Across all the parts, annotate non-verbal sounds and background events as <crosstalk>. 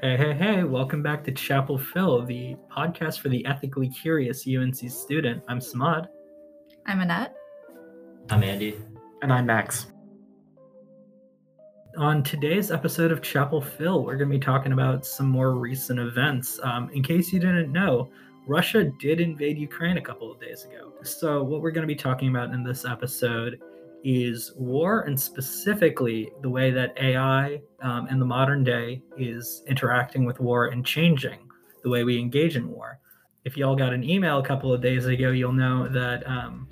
Hey, hey, hey, welcome back to Chapel Phil, the podcast for the ethically curious UNC student. I'm Samad. I'm Annette. I'm Andy. And I'm Max. On today's episode of Chapel Phil, we're going to be talking about some more recent events. Um, in case you didn't know, Russia did invade Ukraine a couple of days ago. So, what we're going to be talking about in this episode is war and specifically the way that AI um, in the modern day is interacting with war and changing the way we engage in war. If y'all got an email a couple of days ago, you'll know that um,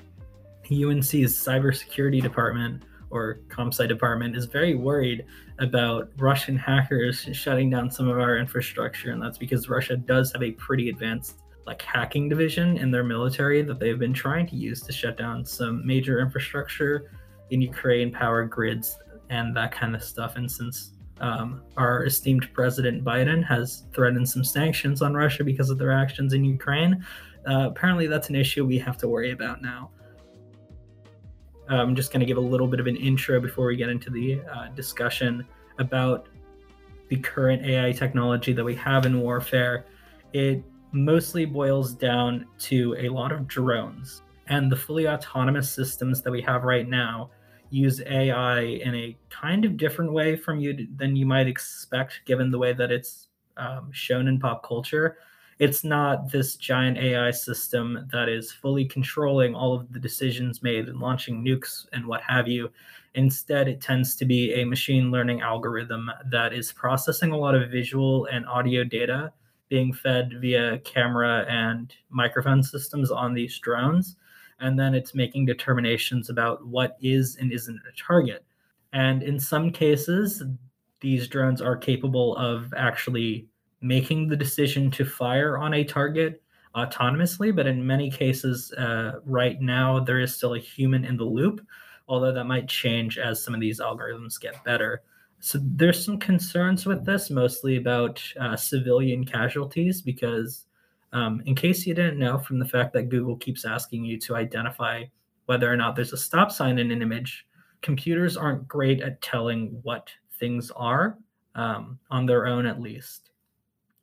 UNC's cybersecurity department or CompSci department is very worried about Russian hackers shutting down some of our infrastructure, and that's because Russia does have a pretty advanced like hacking division in their military that they've been trying to use to shut down some major infrastructure in Ukraine, power grids, and that kind of stuff. And since um, our esteemed President Biden has threatened some sanctions on Russia because of their actions in Ukraine, uh, apparently that's an issue we have to worry about now. I'm just going to give a little bit of an intro before we get into the uh, discussion about the current AI technology that we have in warfare. It mostly boils down to a lot of drones. And the fully autonomous systems that we have right now use AI in a kind of different way from you than you might expect, given the way that it's um, shown in pop culture. It's not this giant AI system that is fully controlling all of the decisions made and launching nukes and what have you. Instead, it tends to be a machine learning algorithm that is processing a lot of visual and audio data being fed via camera and microphone systems on these drones. And then it's making determinations about what is and isn't a target. And in some cases, these drones are capable of actually making the decision to fire on a target autonomously. But in many cases, uh, right now, there is still a human in the loop, although that might change as some of these algorithms get better. So there's some concerns with this, mostly about uh, civilian casualties, because um, in case you didn't know from the fact that Google keeps asking you to identify whether or not there's a stop sign in an image, computers aren't great at telling what things are um, on their own, at least.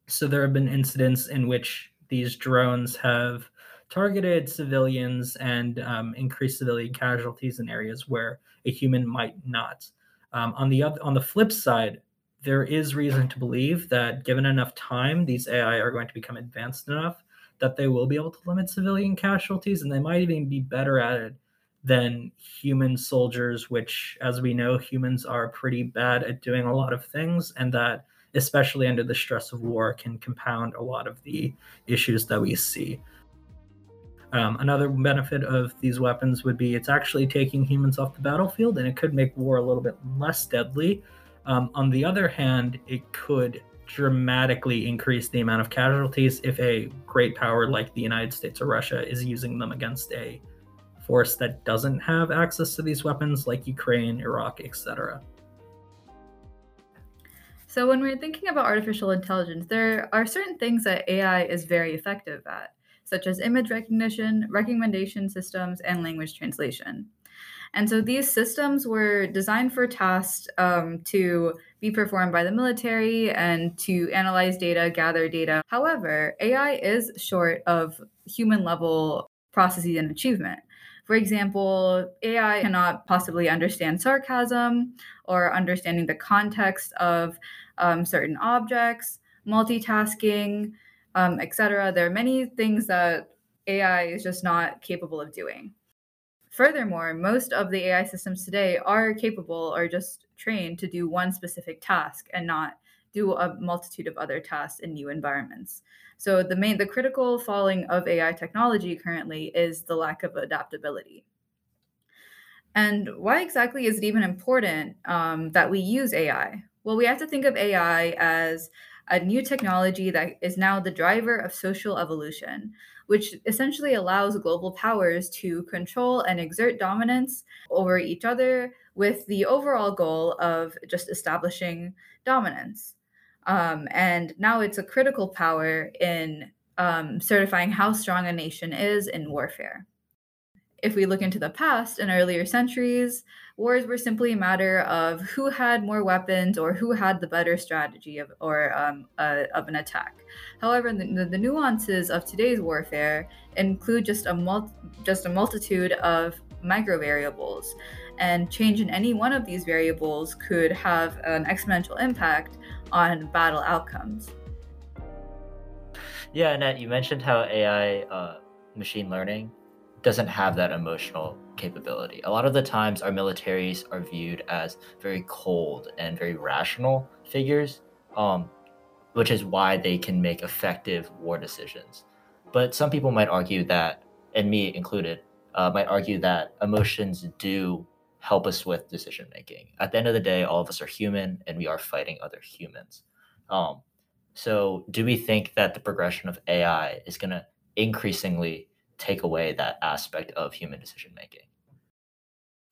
So there have been incidents in which these drones have targeted civilians and um, increased civilian casualties in areas where a human might not. Um, on the other, on the flip side, there is reason to believe that given enough time, these AI are going to become advanced enough that they will be able to limit civilian casualties, and they might even be better at it than human soldiers, which, as we know, humans are pretty bad at doing a lot of things, and that, especially under the stress of war, can compound a lot of the issues that we see. Um, another benefit of these weapons would be it's actually taking humans off the battlefield, and it could make war a little bit less deadly. Um, on the other hand, it could dramatically increase the amount of casualties if a great power like the United States or Russia is using them against a force that doesn't have access to these weapons, like Ukraine, Iraq, etc. So, when we're thinking about artificial intelligence, there are certain things that AI is very effective at such as image recognition, recommendation systems, and language translation. And so these systems were designed for tasks um, to be performed by the military and to analyze data, gather data. However, AI is short of human level processes and achievement. For example, AI cannot possibly understand sarcasm or understanding the context of um, certain objects, multitasking, um, etc. There are many things that AI is just not capable of doing. Furthermore, most of the AI systems today are capable or just trained to do one specific task and not do a multitude of other tasks in new environments. So the main the critical falling of AI technology currently is the lack of adaptability. And why exactly is it even important um, that we use AI? Well, we have to think of AI as a new technology that is now the driver of social evolution, which essentially allows global powers to control and exert dominance over each other with the overall goal of just establishing dominance. Um, and now it's a critical power in um, certifying how strong a nation is in warfare. if we look into the past in earlier centuries, wars were simply a matter of who had more weapons or who had the better strategy of or um, uh, of an attack. However, the, the, nuances of today's warfare include just a mul- just a multitude of micro variables, and change in any one of these variables could have an exponential impact on battle outcomes. Yeah, Annette, you mentioned how AI uh, machine learning doesn't have that emotional capability. A lot of the times, our militaries are viewed as very cold and very rational figures, um, which is why they can make effective war decisions. But some people might argue that, and me included, uh, might argue that emotions do help us with decision making. At the end of the day, all of us are human and we are fighting other humans. Um, so, do we think that the progression of AI is going to increasingly take away that aspect of human decision making.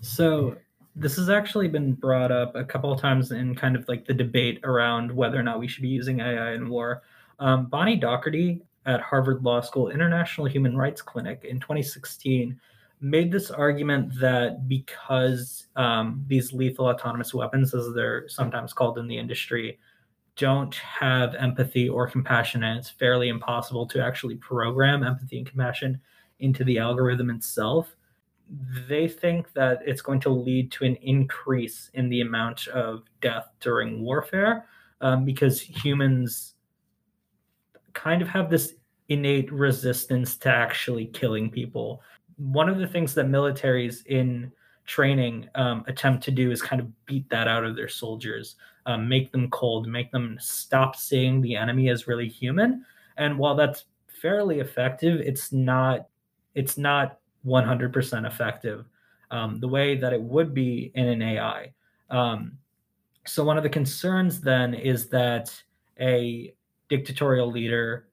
So this has actually been brought up a couple of times in kind of like the debate around whether or not we should be using AI in war. Um, Bonnie Doherty at Harvard Law School International Human Rights Clinic in 2016 made this argument that because um, these lethal autonomous weapons, as they're sometimes called in the industry, don't have empathy or compassion, and it's fairly impossible to actually program empathy and compassion into the algorithm itself, they think that it's going to lead to an increase in the amount of death during warfare um, because humans kind of have this innate resistance to actually killing people. One of the things that militaries in training um, attempt to do is kind of beat that out of their soldiers, um, make them cold, make them stop seeing the enemy as really human. And while that's fairly effective, it's not it's not 100% effective um, the way that it would be in an AI. Um, so, one of the concerns then is that a dictatorial leader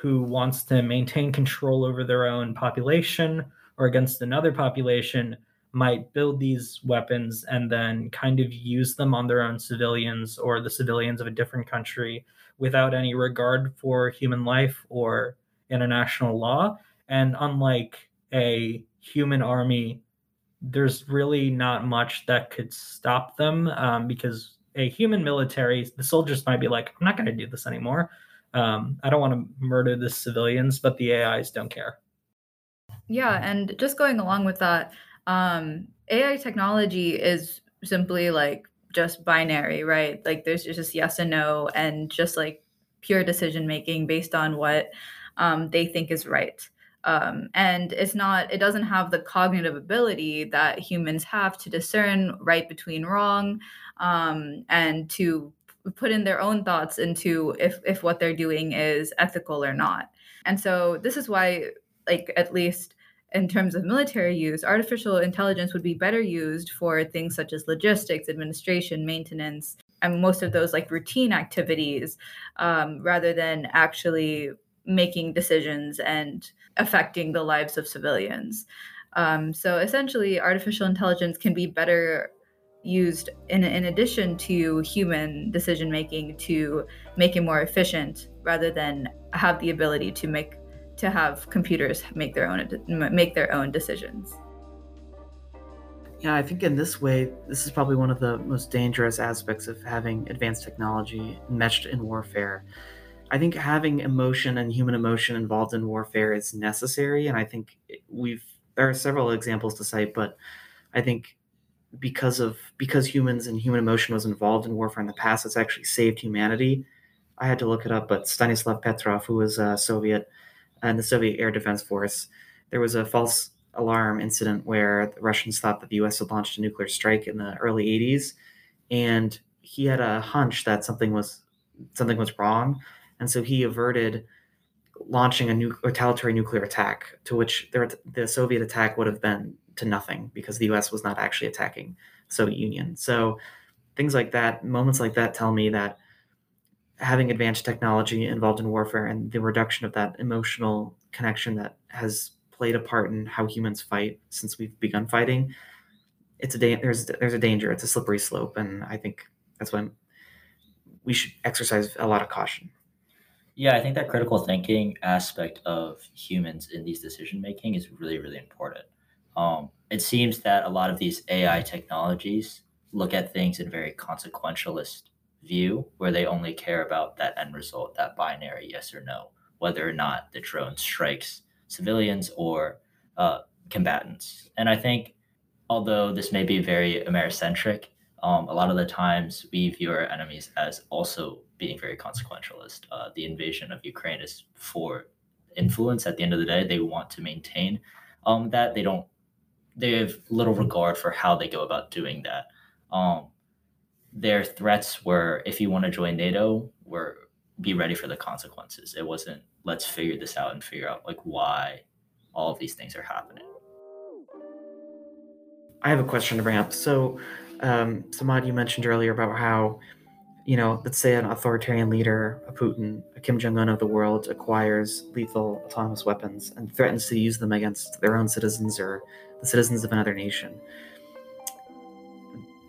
who wants to maintain control over their own population or against another population might build these weapons and then kind of use them on their own civilians or the civilians of a different country without any regard for human life or international law and unlike a human army, there's really not much that could stop them um, because a human military, the soldiers might be like, I'm not going to do this anymore. Um, I don't want to murder the civilians, but the AIs don't care. Yeah, and just going along with that, um, AI technology is simply like just binary, right? Like there's just yes and no, and just like pure decision making based on what um, they think is right um, and it's not it doesn't have the cognitive ability that humans have to discern right between wrong um, and to put in their own thoughts into if if what they're doing is ethical or not. And so this is why like at least in terms of military use artificial intelligence would be better used for things such as logistics administration maintenance and most of those like routine activities um, rather than actually making decisions and affecting the lives of civilians. Um, so essentially, artificial intelligence can be better used in, in addition to human decision making to make it more efficient rather than have the ability to make to have computers make their own make their own decisions yeah i think in this way this is probably one of the most dangerous aspects of having advanced technology meshed in warfare I think having emotion and human emotion involved in warfare is necessary, and I think we've there are several examples to cite, but I think because of because humans and human emotion was involved in warfare in the past, it's actually saved humanity. I had to look it up, but Stanislav Petrov, who was a Soviet and the Soviet Air Defense Force, there was a false alarm incident where the Russians thought that the U.S. had launched a nuclear strike in the early '80s, and he had a hunch that something was something was wrong and so he averted launching a new retaliatory nuclear attack, to which the, Soviet attack would have been to nothing because the U.S. was not actually attacking Soviet Union. So things like that, moments like that, tell me that having advanced technology involved in warfare and the reduction of that emotional connection that has played a part in how humans fight since we've begun fighting, it's a da- there's there's a danger. It's a slippery slope, and I think that's why we should exercise a lot of caution. Yeah, I think that critical thinking aspect of humans in these decision making is really, really important. Um, it seems that a lot of these AI technologies look at things in very consequentialist view, where they only care about that end result, that binary yes or no, whether or not the drone strikes civilians or uh, combatants. And I think, although this may be very Americentric, um, a lot of the times we view our enemies as also being very consequentialist. Uh, the invasion of Ukraine is for influence. At the end of the day, they want to maintain um, that. They don't. They have little regard for how they go about doing that. Um, their threats were, if you want to join NATO, were be ready for the consequences. It wasn't let's figure this out and figure out like why all of these things are happening. I have a question to bring up. So, um, Samad, you mentioned earlier about how, you know, let's say an authoritarian leader, a Putin, a Kim Jong Un of the world, acquires lethal autonomous weapons and threatens to use them against their own citizens or the citizens of another nation.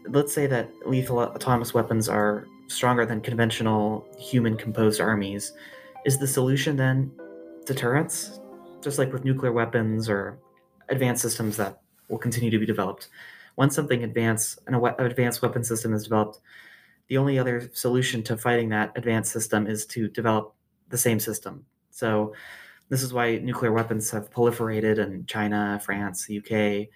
Let's say that lethal autonomous weapons are stronger than conventional human composed armies. Is the solution then deterrence? Just like with nuclear weapons or advanced systems that will continue to be developed. Once something advanced, and an advanced weapon system is developed, the only other solution to fighting that advanced system is to develop the same system. So this is why nuclear weapons have proliferated in China, France, the UK,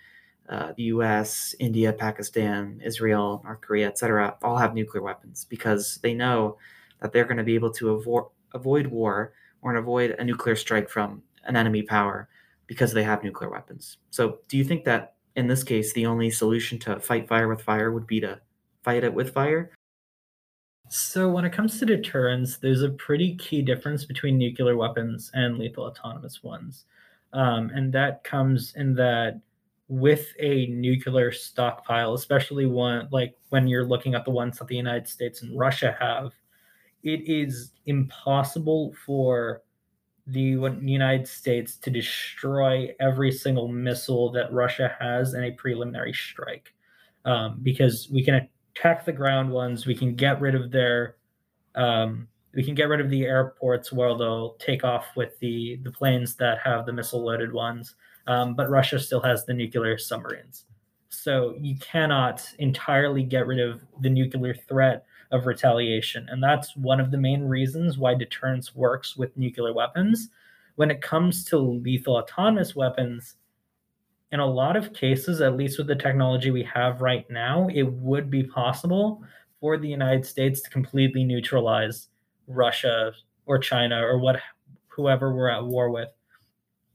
uh, the U.S., India, Pakistan, Israel, North Korea, etc. All have nuclear weapons because they know that they're going to be able to avo- avoid war or avoid a nuclear strike from an enemy power because they have nuclear weapons. So, do you think that in this case, the only solution to fight fire with fire would be to fight it with fire? So, when it comes to deterrence, there's a pretty key difference between nuclear weapons and lethal autonomous ones. Um, and that comes in that with a nuclear stockpile, especially one like when you're looking at the ones that the United States and Russia have, it is impossible for the United States to destroy every single missile that Russia has in a preliminary strike. Um, because we can attack the ground ones, we can get rid of their, um, we can get rid of the airports where they'll take off with the the planes that have the missile loaded ones. Um, but Russia still has the nuclear submarines, so you cannot entirely get rid of the nuclear threat of retaliation. And that's one of the main reasons why deterrence works with nuclear weapons. When it comes to lethal autonomous weapons, in a lot of cases, at least with the technology we have right now, it would be possible for the United States to completely neutralize Russia or China or what whoever we're at war with.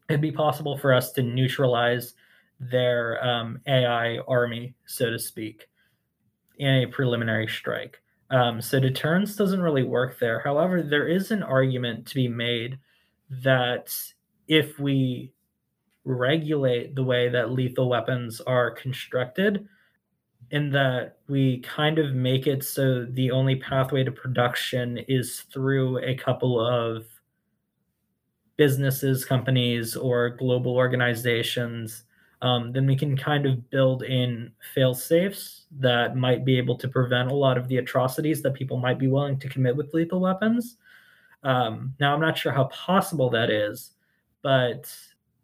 It'd be possible for us to neutralize their um, AI army, so to speak, in a preliminary strike. Um, so deterrence doesn't really work there. However, there is an argument to be made that if we regulate the way that lethal weapons are constructed, in that we kind of make it so the only pathway to production is through a couple of businesses, companies, or global organizations um, then we can kind of build in fail safes that might be able to prevent a lot of the atrocities that people might be willing to commit with lethal weapons. Um, now, I'm not sure how possible that is, but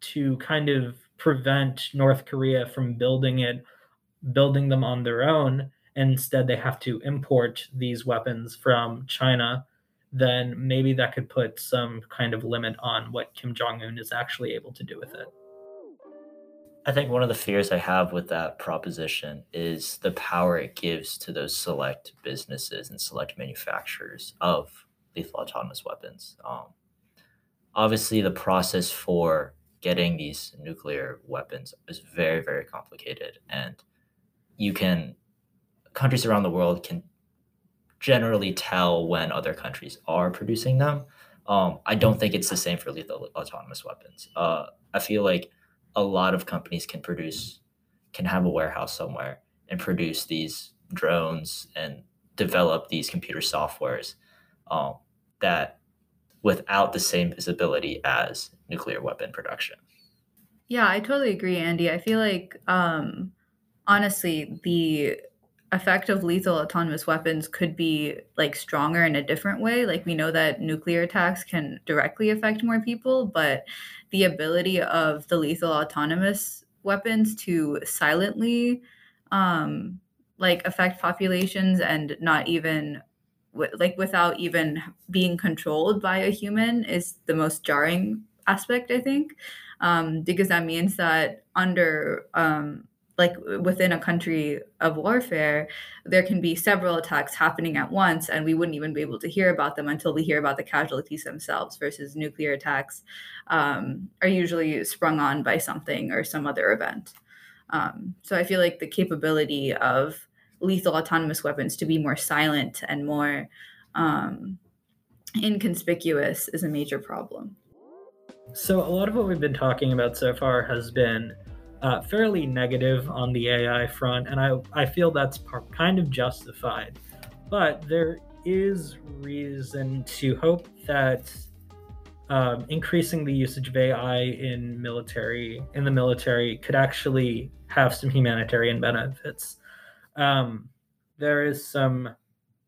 to kind of prevent North Korea from building it, building them on their own, and instead they have to import these weapons from China, then maybe that could put some kind of limit on what Kim Jong un is actually able to do with it. I think one of the fears I have with that proposition is the power it gives to those select businesses and select manufacturers of lethal autonomous weapons. Um, obviously, the process for getting these nuclear weapons is very, very complicated. And you can, countries around the world can generally tell when other countries are producing them. Um, I don't think it's the same for lethal autonomous weapons. Uh, I feel like a lot of companies can produce can have a warehouse somewhere and produce these drones and develop these computer softwares um, that without the same visibility as nuclear weapon production. Yeah, I totally agree, Andy. I feel like um, honestly, the effect of lethal autonomous weapons could be like stronger in a different way. Like we know that nuclear attacks can directly affect more people, but the ability of the lethal autonomous weapons to silently um, like affect populations and not even like without even being controlled by a human is the most jarring aspect i think um, because that means that under um, like within a country of warfare there can be several attacks happening at once and we wouldn't even be able to hear about them until we hear about the casualties themselves versus nuclear attacks um, are usually sprung on by something or some other event. Um, so i feel like the capability of lethal autonomous weapons to be more silent and more um, inconspicuous is a major problem. So a lot of what we've been talking about so far has been uh, fairly negative on the AI front, and I, I feel that's kind of justified. But there is reason to hope that um, increasing the usage of AI in military in the military could actually have some humanitarian benefits. Um, there is some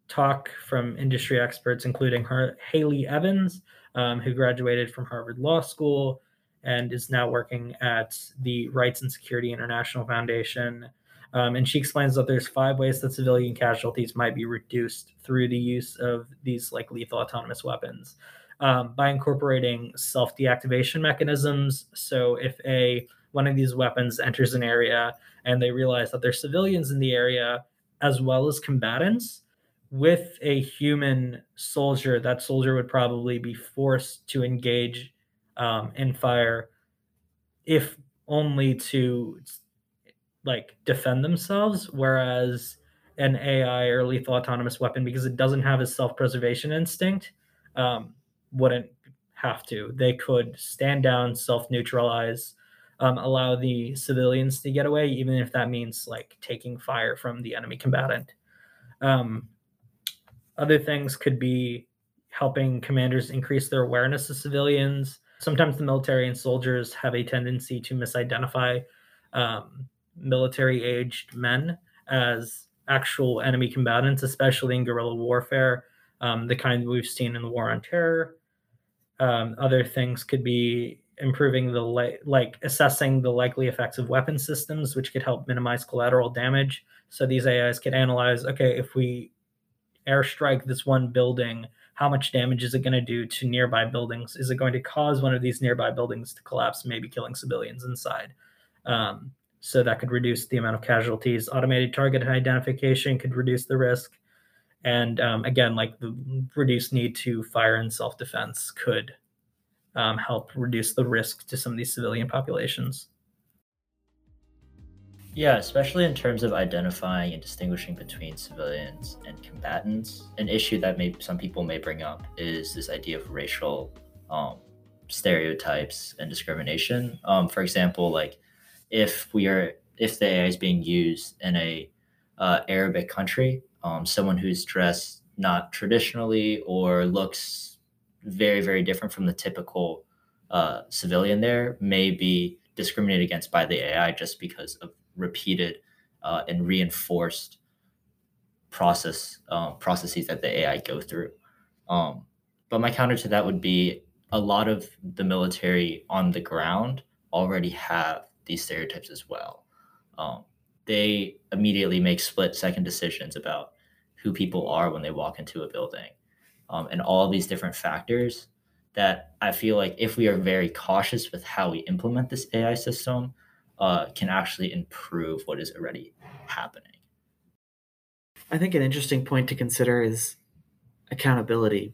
talk from industry experts, including her, Hayley Evans, um, who graduated from Harvard Law School and is now working at the Rights and Security International Foundation. Um, and she explains that there's five ways that civilian casualties might be reduced through the use of these like lethal autonomous weapons um, by incorporating self deactivation mechanisms. So if a one of these weapons enters an area and they realize that there's civilians in the area as well as combatants, with a human soldier, that soldier would probably be forced to engage um, fire if only to like defend themselves whereas an ai or lethal autonomous weapon because it doesn't have a self-preservation instinct um, wouldn't have to. They could stand down self-neutralize um, allow the civilians to get away even if that means like taking fire from the enemy combatant. Um, other things could be helping commanders increase their awareness of civilians sometimes the military and soldiers have a tendency to misidentify um, military aged men as actual enemy combatants, especially in guerrilla warfare, um, the kind we've seen in the war on terror. Um, other things could be improving the li- like assessing the likely effects of weapon systems, which could help minimize collateral damage. So these AIs could analyze, okay, if we airstrike this one building, how much damage is it going to do to nearby buildings? Is it going to cause one of these nearby buildings to collapse, maybe killing civilians inside? Um, so that could reduce the amount of casualties. Automated target identification could reduce the risk. And um, again, like the reduced need to fire in self defense could um, help reduce the risk to some of these civilian populations. Yeah, especially in terms of identifying and distinguishing between civilians and combatants. An issue that may some people may bring up is this idea of racial um, stereotypes and discrimination. Um, for example, like if we are if the AI is being used in a uh, Arabic country, um, someone who's dressed not traditionally or looks very very different from the typical uh, civilian there may be discriminated against by the AI just because of repeated uh, and reinforced process um, processes that the AI go through. Um, but my counter to that would be a lot of the military on the ground already have these stereotypes as well. Um, they immediately make split second decisions about who people are when they walk into a building, um, and all these different factors that I feel like if we are very cautious with how we implement this AI system, uh, can actually improve what is already happening. I think an interesting point to consider is accountability,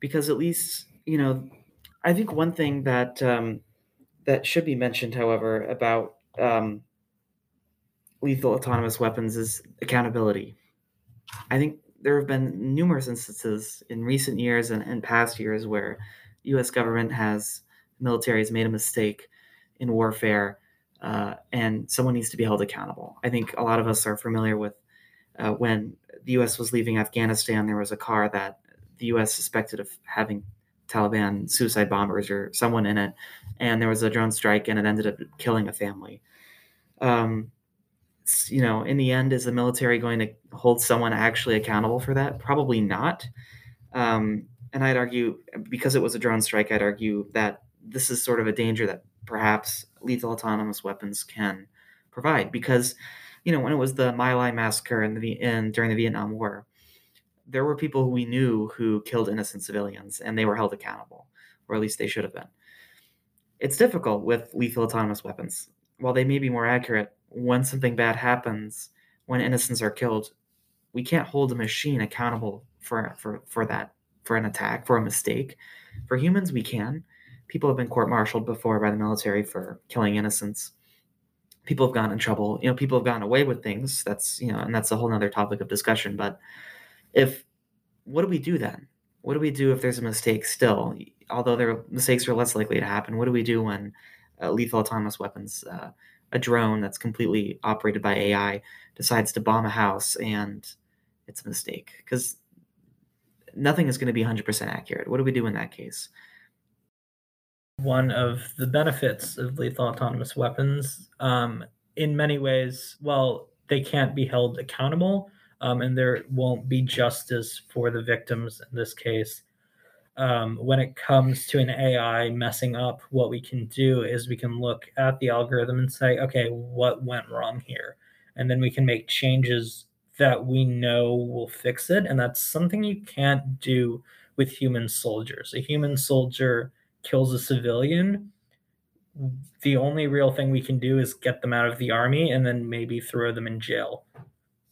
because at least you know, I think one thing that um, that should be mentioned, however, about um, lethal autonomous weapons is accountability. I think there have been numerous instances in recent years and, and past years where U.S. government has military has made a mistake in warfare uh, and someone needs to be held accountable. I think a lot of us are familiar with uh, when the U.S. was leaving Afghanistan, there was a car that the U.S. suspected of having Taliban suicide bombers or someone in it, and there was a drone strike, and it ended up killing a family. Um, you know, in the end, is the military going to hold someone actually accountable for that? Probably not. Um, and I'd argue, because it was a drone strike, I'd argue that this is sort of a danger that perhaps lethal autonomous weapons can provide. Because, you know, when it was the My Lai massacre in the in during the Vietnam War, there were people who we knew who killed innocent civilians, and they were held accountable, or at least they should have been. It's difficult with lethal autonomous weapons. While they may be more accurate, when something bad happens, when innocents are killed, we can't hold a machine accountable for for for that for an attack for a mistake. For humans, we can. People have been court-martialed before by the military for killing innocents. People have gotten in trouble. You know, people have gotten away with things. That's you know, and that's a whole other topic of discussion. But if what do we do then? What do we do if there's a mistake still? Although their mistakes are less likely to happen, what do we do when uh, lethal autonomous weapons, uh, a drone that's completely operated by AI, decides to bomb a house and it's a mistake? Because nothing is going to be 100% accurate. What do we do in that case? One of the benefits of lethal autonomous weapons, um, in many ways, well, they can't be held accountable um, and there won't be justice for the victims in this case. Um, when it comes to an AI messing up, what we can do is we can look at the algorithm and say, okay, what went wrong here? And then we can make changes that we know will fix it. And that's something you can't do with human soldiers. A human soldier kills a civilian. The only real thing we can do is get them out of the army and then maybe throw them in jail.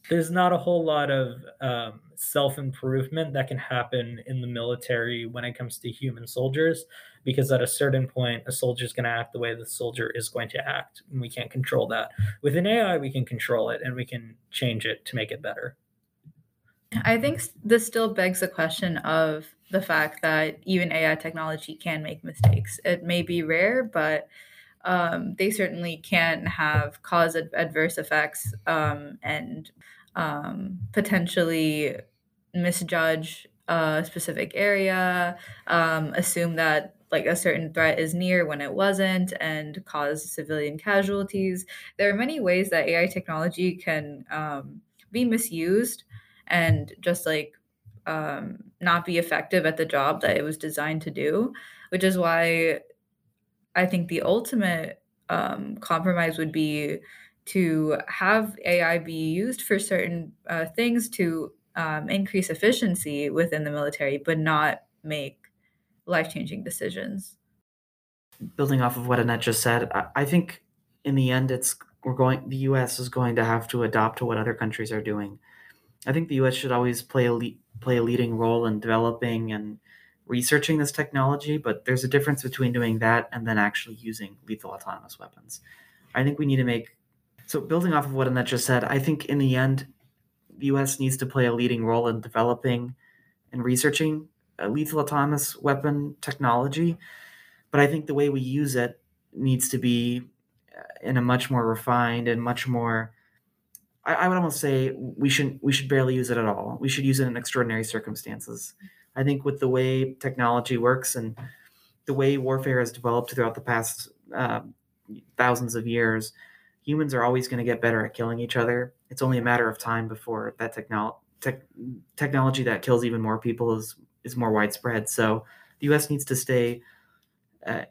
There's not a whole lot of um, self improvement that can happen in the military when it comes to human soldiers, because at a certain point, a soldier is going to act the way the soldier is going to act, and we can't control that. With an AI, we can control it and we can change it to make it better. I think this still begs the question of the fact that even AI technology can make mistakes. It may be rare, but um, they certainly can have cause adverse effects um, and um, potentially misjudge a specific area, um, assume that like a certain threat is near when it wasn't, and cause civilian casualties. There are many ways that AI technology can um, be misused and just like um, not be effective at the job that it was designed to do, which is why I think the ultimate um, compromise would be to have AI be used for certain uh, things to um, increase efficiency within the military, but not make life changing decisions. Building off of what Annette just said, I, I think in the end, it's we're going. The U.S. is going to have to adopt to what other countries are doing. I think the U.S. should always play a le- play a leading role in developing and researching this technology, but there's a difference between doing that and then actually using lethal autonomous weapons. I think we need to make so building off of what Annette just said, I think in the end, the U.S. needs to play a leading role in developing and researching lethal autonomous weapon technology. But I think the way we use it needs to be uh, in a much more refined and much more. I, I would almost say we should we should barely use it at all. We should use it in extraordinary circumstances. I think with the way technology works and the way warfare has developed throughout the past uh, thousands of years, humans are always going to get better at killing each other. It's only a matter of time before that technolo- tech, technology that kills even more people is is more widespread. So the U.S. needs to stay uh,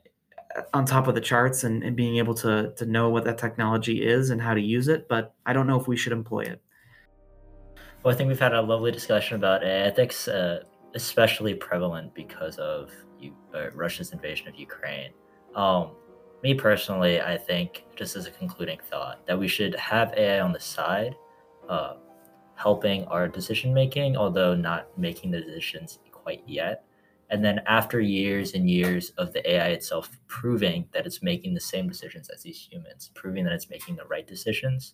on top of the charts and, and being able to to know what that technology is and how to use it. But I don't know if we should employ it. Well, I think we've had a lovely discussion about ethics, uh, especially prevalent because of uh, Russia's invasion of Ukraine. Um, me personally, I think, just as a concluding thought, that we should have AI on the side, uh, helping our decision making, although not making the decisions quite yet. And then after years and years of the AI itself proving that it's making the same decisions as these humans, proving that it's making the right decisions,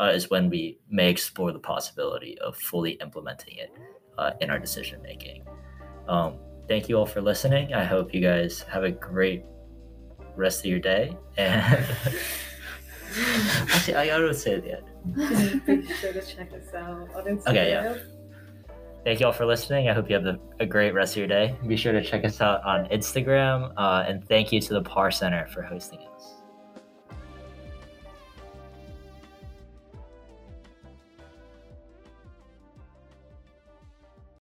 uh, is when we may explore the possibility of fully implementing it uh, in our decision making. Um, thank you all for listening. I hope you guys have a great rest of your day. And <laughs> actually, I gotta say at the end. Be sure to check us out on Instagram. Okay, yeah. Thank you all for listening. I hope you have a, a great rest of your day. Be sure to check us out on Instagram. Uh, and thank you to the Parr Center for hosting us.